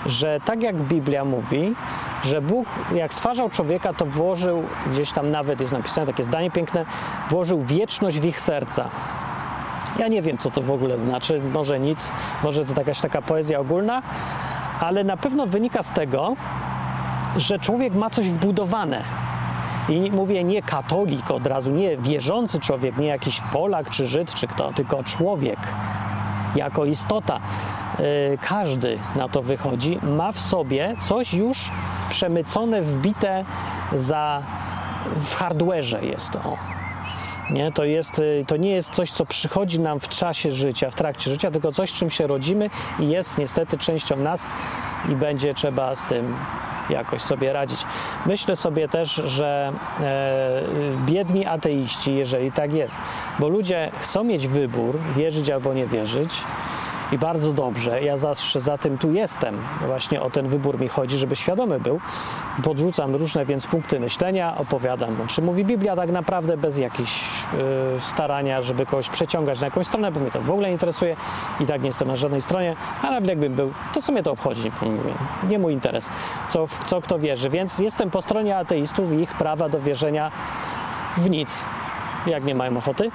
że tak jak Biblia mówi, że Bóg jak stwarzał człowieka, to włożył, gdzieś tam nawet jest napisane takie zdanie piękne, włożył wieczność w ich serca. Ja nie wiem, co to w ogóle znaczy, może nic, może to jakaś taka poezja ogólna, ale na pewno wynika z tego, że człowiek ma coś wbudowane i mówię nie katolik od razu, nie wierzący człowiek, nie jakiś Polak czy Żyd czy kto, tylko człowiek jako istota. Y, każdy na to wychodzi, ma w sobie coś już przemycone, wbite za w hardware'ze jest to. Nie? To, jest, y, to nie jest coś, co przychodzi nam w czasie życia, w trakcie życia, tylko coś, czym się rodzimy i jest niestety częścią nas i będzie trzeba z tym jakoś sobie radzić. Myślę sobie też, że e, biedni ateiści, jeżeli tak jest, bo ludzie chcą mieć wybór, wierzyć albo nie wierzyć, i bardzo dobrze. Ja zawsze za tym tu jestem. Właśnie o ten wybór mi chodzi, żeby świadomy był. Podrzucam różne więc punkty myślenia, opowiadam, czy mówi Biblia tak naprawdę bez jakichś yy, starania, żeby kogoś przeciągać na jakąś stronę, bo mnie to w ogóle interesuje i tak nie jestem na żadnej stronie, ale nawet jakbym był, to co mnie to obchodzi? Nie mój interes, co, w co kto wierzy. Więc jestem po stronie ateistów i ich prawa do wierzenia w nic, jak nie mają ochoty.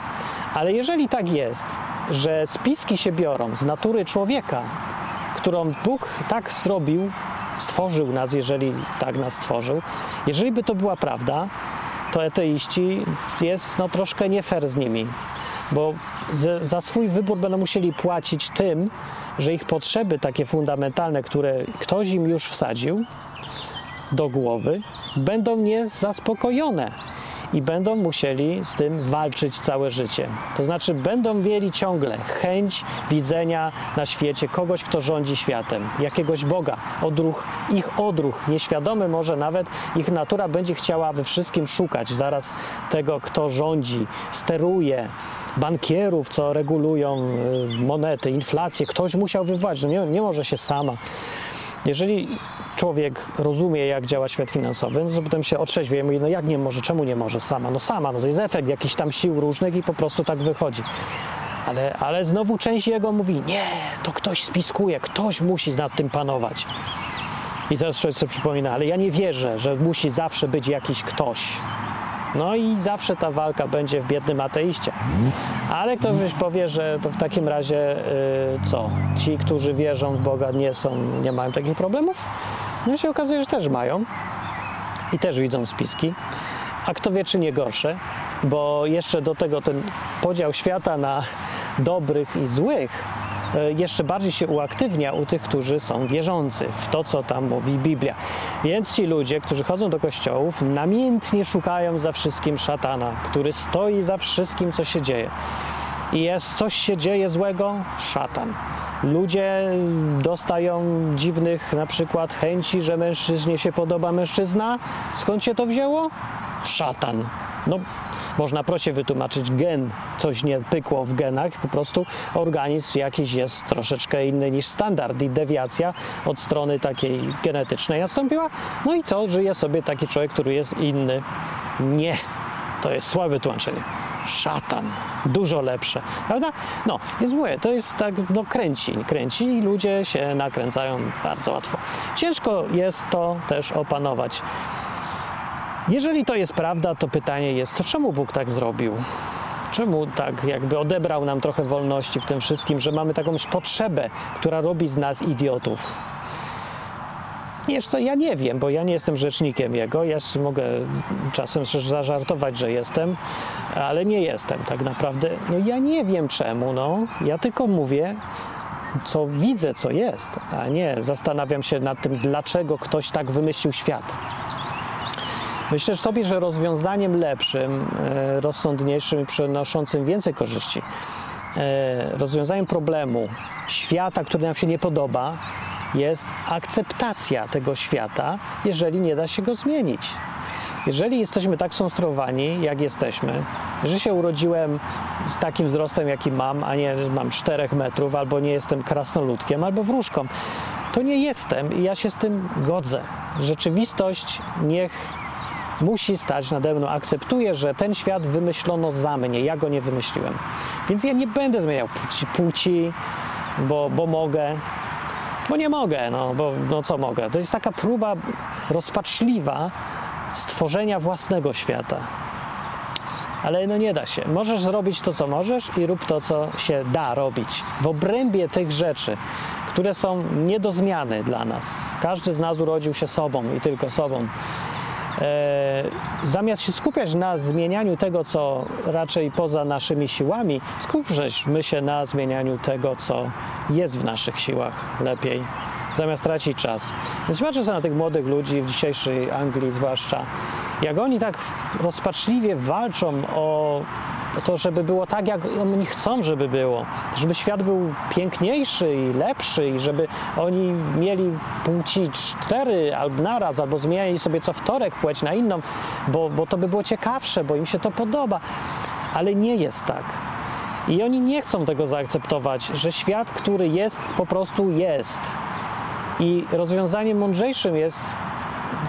Ale jeżeli tak jest, że spiski się biorą z natury człowieka, którą Bóg tak zrobił, stworzył nas, jeżeli tak nas stworzył, jeżeli by to była prawda, to ateiści jest no, troszkę nie fair z nimi, bo za swój wybór będą musieli płacić tym, że ich potrzeby takie fundamentalne, które ktoś im już wsadził do głowy, będą niezaspokojone i będą musieli z tym walczyć całe życie. To znaczy, będą mieli ciągle chęć widzenia na świecie kogoś, kto rządzi światem, jakiegoś Boga, odruch, ich odruch, nieświadomy może nawet, ich natura będzie chciała we wszystkim szukać zaraz tego, kto rządzi, steruje, bankierów, co regulują y, monety, inflację. Ktoś musiał wywołać, no nie, nie może się sama. Jeżeli człowiek rozumie, jak działa świat finansowy, no to potem się otrzeźwie i mówi, no jak nie może, czemu nie może sama? No sama, no to jest efekt jakichś tam sił różnych i po prostu tak wychodzi. Ale, ale znowu część jego mówi, nie, to ktoś spiskuje, ktoś musi nad tym panować. I teraz człowiek sobie przypomina, ale ja nie wierzę, że musi zawsze być jakiś ktoś. No i zawsze ta walka będzie w biednym ateiście. Ale ktoś powie, że to w takim razie yy, co? Ci, którzy wierzą w Boga, nie są, nie mają takich problemów? No się okazuje, że też mają i też widzą spiski. A kto wie, czy nie gorsze, bo jeszcze do tego ten podział świata na dobrych i złych jeszcze bardziej się uaktywnia u tych, którzy są wierzący w to, co tam mówi Biblia. Więc ci ludzie, którzy chodzą do kościołów, namiętnie szukają za wszystkim szatana, który stoi za wszystkim, co się dzieje. I jest coś się dzieje złego, szatan. Ludzie dostają dziwnych na przykład chęci, że mężczyźnie się podoba mężczyzna. Skąd się to wzięło? Szatan. No, można prościej wytłumaczyć gen, coś nie pykło w genach, po prostu organizm jakiś jest troszeczkę inny niż standard i dewiacja od strony takiej genetycznej nastąpiła. No i co, żyje sobie taki człowiek, który jest inny. Nie, to jest słabe tłumaczenie szatan, dużo lepsze, prawda? No, jest mówię, to jest tak, no kręci, kręci i ludzie się nakręcają bardzo łatwo. Ciężko jest to też opanować. Jeżeli to jest prawda, to pytanie jest, to czemu Bóg tak zrobił? Czemu tak jakby odebrał nam trochę wolności w tym wszystkim, że mamy taką potrzebę, która robi z nas idiotów? Wiesz co, ja nie wiem, bo ja nie jestem rzecznikiem jego. Ja mogę czasem zażartować, że jestem, ale nie jestem tak naprawdę. No ja nie wiem czemu, no. Ja tylko mówię, co widzę, co jest, a nie zastanawiam się nad tym, dlaczego ktoś tak wymyślił świat. Myślę sobie, że rozwiązaniem lepszym, e, rozsądniejszym i przynoszącym więcej korzyści, e, rozwiązaniem problemu świata, który nam się nie podoba, jest akceptacja tego świata, jeżeli nie da się go zmienić. Jeżeli jesteśmy tak skonstruowani, jak jesteśmy, że się urodziłem z takim wzrostem, jaki mam, a nie mam 4 metrów, albo nie jestem krasnoludkiem, albo wróżką, to nie jestem i ja się z tym godzę. Rzeczywistość niech musi stać nade mną. Akceptuję, że ten świat wymyślono za mnie, ja go nie wymyśliłem. Więc ja nie będę zmieniał płci, płci bo, bo mogę, bo nie mogę, no, bo no co mogę. To jest taka próba rozpaczliwa stworzenia własnego świata. Ale no nie da się. Możesz zrobić to, co możesz i rób to, co się da robić. W obrębie tych rzeczy, które są nie do zmiany dla nas. Każdy z nas urodził się sobą i tylko sobą. E, zamiast się skupiać na zmienianiu tego, co raczej poza naszymi siłami, skupmy się na zmienianiu tego, co jest w naszych siłach lepiej, zamiast tracić czas. Więc patrzę sobie na tych młodych ludzi w dzisiejszej Anglii zwłaszcza, jak oni tak rozpaczliwie walczą o to żeby było tak, jak oni chcą, żeby było. Żeby świat był piękniejszy i lepszy i żeby oni mieli płci cztery albo naraz, albo zmieniali sobie co wtorek płeć na inną, bo, bo to by było ciekawsze, bo im się to podoba. Ale nie jest tak. I oni nie chcą tego zaakceptować, że świat, który jest, po prostu jest. I rozwiązaniem mądrzejszym jest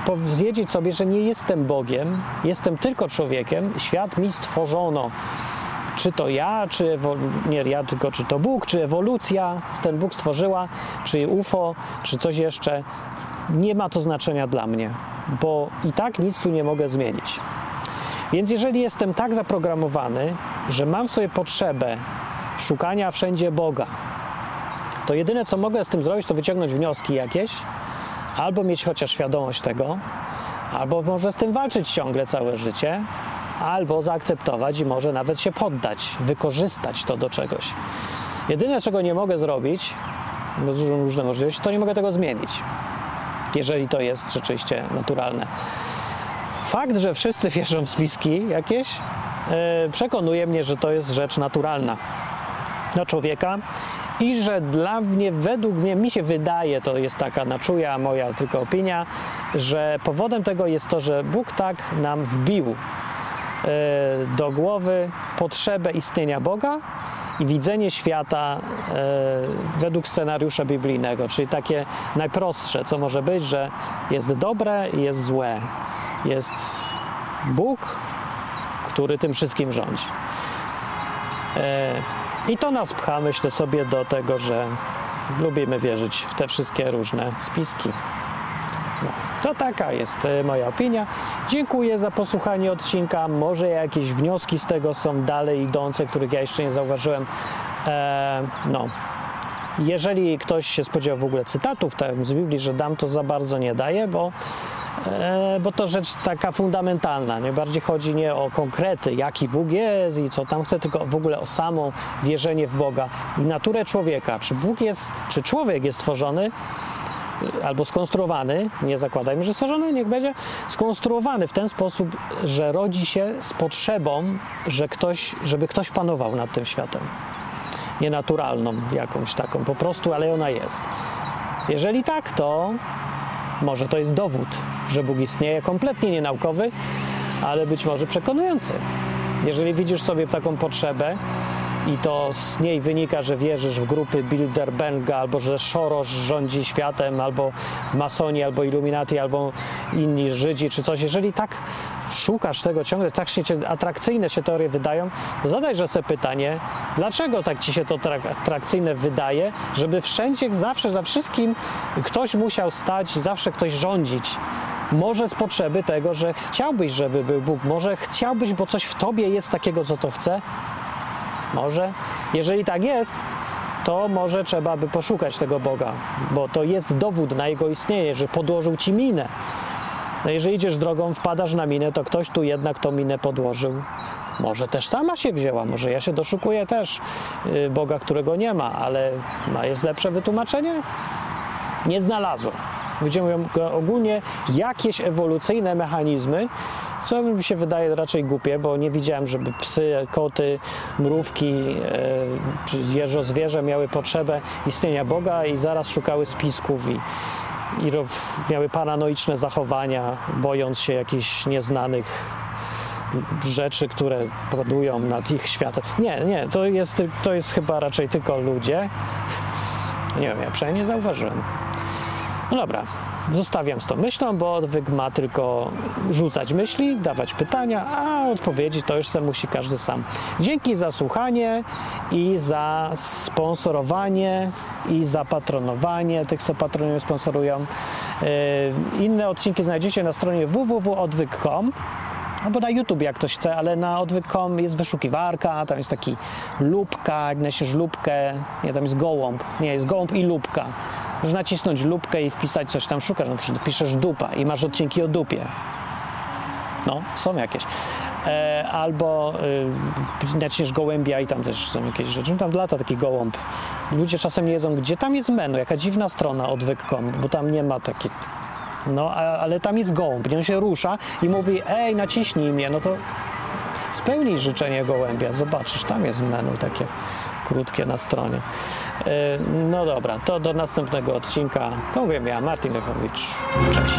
powiedzieć sobie, że nie jestem Bogiem, jestem tylko człowiekiem, świat mi stworzono. Czy to ja, czy nie ja, tylko czy to Bóg, czy ewolucja, ten Bóg stworzyła, czy UFO, czy coś jeszcze. Nie ma to znaczenia dla mnie, bo i tak nic tu nie mogę zmienić. Więc jeżeli jestem tak zaprogramowany, że mam sobie potrzebę szukania wszędzie Boga, to jedyne co mogę z tym zrobić, to wyciągnąć wnioski jakieś, albo mieć chociaż świadomość tego, albo może z tym walczyć ciągle całe życie, albo zaakceptować i może nawet się poddać, wykorzystać to do czegoś. Jedyne, czego nie mogę zrobić, bo są różne możliwości, to nie mogę tego zmienić, jeżeli to jest rzeczywiście naturalne. Fakt, że wszyscy wierzą w spiski jakieś, yy, przekonuje mnie, że to jest rzecz naturalna dla człowieka i że dla mnie, według mnie, mi się wydaje, to jest taka czuja moja tylko opinia, że powodem tego jest to, że Bóg tak nam wbił e, do głowy potrzebę istnienia Boga i widzenie świata e, według scenariusza biblijnego, czyli takie najprostsze, co może być, że jest dobre i jest złe. Jest Bóg, który tym wszystkim rządzi. E, i to nas pcha, myślę sobie, do tego, że lubimy wierzyć w te wszystkie różne spiski. No, to taka jest e, moja opinia. Dziękuję za posłuchanie odcinka. Może jakieś wnioski z tego są dalej idące, których ja jeszcze nie zauważyłem. Eee, no. Jeżeli ktoś się spodziewał w ogóle cytatów tak, z Biblii, że dam, to za bardzo nie daję, bo E, bo to rzecz taka fundamentalna. Nie bardziej chodzi nie o konkrety, jaki Bóg jest i co tam chce, tylko w ogóle o samo wierzenie w Boga i naturę człowieka. Czy Bóg jest, czy człowiek jest stworzony albo skonstruowany, nie zakładajmy, że stworzony, niech będzie skonstruowany w ten sposób, że rodzi się z potrzebą, że ktoś, żeby ktoś panował nad tym światem. Nienaturalną jakąś taką, po prostu, ale ona jest. Jeżeli tak, to może to jest dowód, że Bóg istnieje, kompletnie nienaukowy, ale być może przekonujący. Jeżeli widzisz sobie taką potrzebę, i to z niej wynika, że wierzysz w grupy Bilderberga, albo że Soros rządzi światem, albo masoni, albo iluminati, albo inni Żydzi, czy coś. Jeżeli tak szukasz tego ciągle, tak się atrakcyjne się teorie wydają, to zadajże sobie pytanie, dlaczego tak ci się to atrakcyjne wydaje, żeby wszędzie, zawsze, za wszystkim ktoś musiał stać, zawsze ktoś rządzić. Może z potrzeby tego, że chciałbyś, żeby był Bóg, może chciałbyś, bo coś w tobie jest takiego, co to chce, może? Jeżeli tak jest, to może trzeba by poszukać tego Boga, bo to jest dowód na Jego istnienie, że podłożył Ci minę. No jeżeli idziesz drogą, wpadasz na minę, to ktoś tu jednak tą minę podłożył. Może też sama się wzięła, może ja się doszukuję też y, Boga, którego nie ma, ale jest lepsze wytłumaczenie? Nie znalazłem. Mówią ogólnie jakieś ewolucyjne mechanizmy, co mi się wydaje raczej głupie, bo nie widziałem, żeby psy, koty, mrówki e, czy jeżo zwierzę miały potrzebę istnienia Boga i zaraz szukały spisków i, i miały paranoiczne zachowania, bojąc się jakichś nieznanych rzeczy, które podują nad ich światem. Nie, nie, to jest, to jest chyba raczej tylko ludzie. Nie wiem, ja przynajmniej nie zauważyłem. No dobra, Zostawiam z tą myślą, bo odwyk ma tylko rzucać myśli, dawać pytania, a odpowiedzi to już se musi każdy sam. Dzięki za słuchanie i za sponsorowanie i za patronowanie tych, co patronują, sponsorują. Yy, inne odcinki znajdziecie na stronie www.odwyk.com albo na YouTube jak ktoś chce, ale na odwyk.com jest wyszukiwarka, tam jest taki lubka, naciśniesz lubkę, nie, tam jest gołąb, nie, jest gołąb i lubka. Możesz nacisnąć lubkę i wpisać coś tam szukasz, na przykład piszesz dupa i masz odcinki o dupie. No, są jakieś. E, albo y, naciśniesz gołębia i tam też są jakieś rzeczy. Tam lata taki gołąb. Ludzie czasem jedzą, gdzie tam jest menu, jaka dziwna strona odwyk.com, bo tam nie ma takiej no, ale tam jest gołąb, nie? on się rusza i mówi, ej, naciśnij mnie, no to spełnij życzenie gołębia. Zobaczysz, tam jest menu takie krótkie na stronie. E, No dobra, to do następnego odcinka. To mówię ja, Martin Lechowicz. Cześć.